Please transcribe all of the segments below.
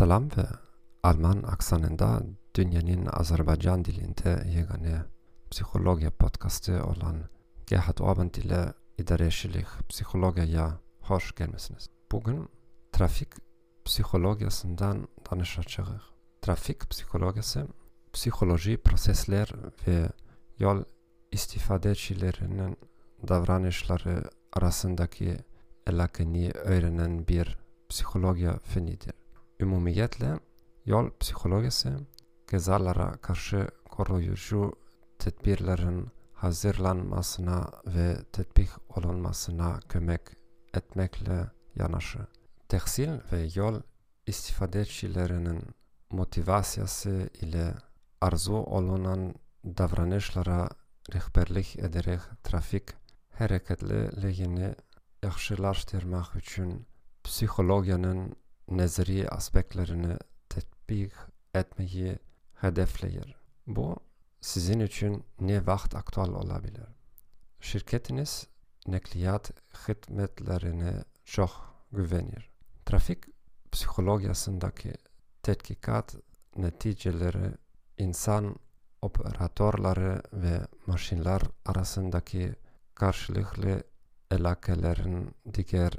Selam ve Alman aksanında dünyanın Azerbaycan dilinde yegane psikoloji podcastı olan Gerhard Orban ile idareşilik psikolojiye hoş gelmesiniz. Bugün trafik psikolojisinden danışacağız. Trafik psikolojisi, psikoloji prosesler ve yol istifadecilerinin davranışları arasındaki elakeni öğrenen bir psikoloji fenidir. Ümumiyetle yol psikolojisi gezalara karşı koruyucu tedbirlerin hazırlanmasına ve tetbik olunmasına kömek etmekle yanaşır. Tehsil ve yol istifadecilerinin motivasyası ile arzu olunan davranışlara rehberlik ederek trafik hareketliliğini yaxşılaştırmak için psikologyanın nezri aspektlerini tetbik etmeyi hedefleyir. Bu sizin için ne vakit aktual olabilir? Şirketiniz nakliyat hizmetlerine çok güvenir. Trafik psikolojisindeki tetkikat neticeleri insan operatörleri ve maşinler arasındaki karşılıklı elakelerin diğer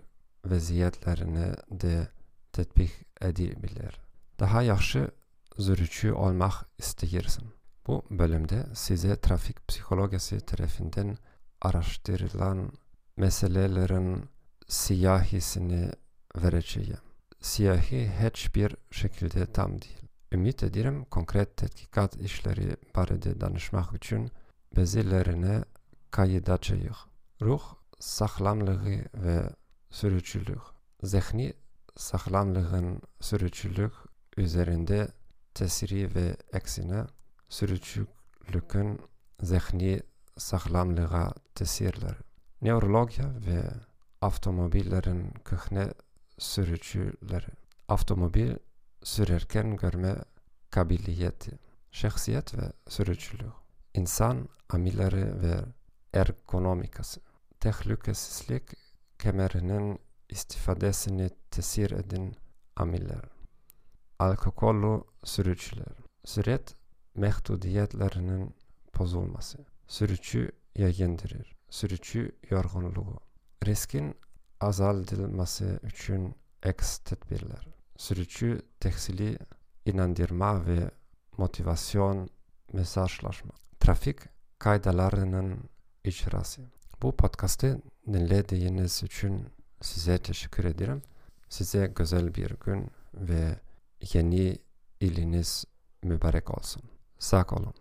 vaziyetlerini de tetbik edebilir. Daha yaxşı sürücü olmak istersin. Bu bölümde size trafik psikolojisi tarafından araştırılan meselelerin siyahisini vereceğim. Siyahi hiçbir şekilde tam değil. Ümit ederim konkret tetkikat işleri barede danışmak için bazılarını kaydedeceğiz. Ruh sağlamlığı ve sürücülük. Zihni sağlamlığın sürücülük üzerinde tesiri ve eksine sürücülükün zihni sağlamlığa tesirleri. Neurologiya ve avtomobillerin köhne sürücüleri. Avtomobil sürerken görme kabiliyeti, şahsiyet ve sürücülük. İnsan amirleri ve ergonomikası. Tehlikesizlik kemerinin istifadesini tesir eden amiller. Alkokollu sürücüler. Süret mehdudiyetlerinin bozulması. Sürücü yayındırır. Sürücü yorgunluğu. Riskin azaldılması için eks tedbirler. Sürücü tehsili inandırma ve motivasyon mesajlaşma. Trafik kaydalarının icrası. Bu podcast'ı dinlediğiniz için size teşekkür ederim. Size güzel bir gün ve yeni iliniz mübarek olsun. Sağ olun.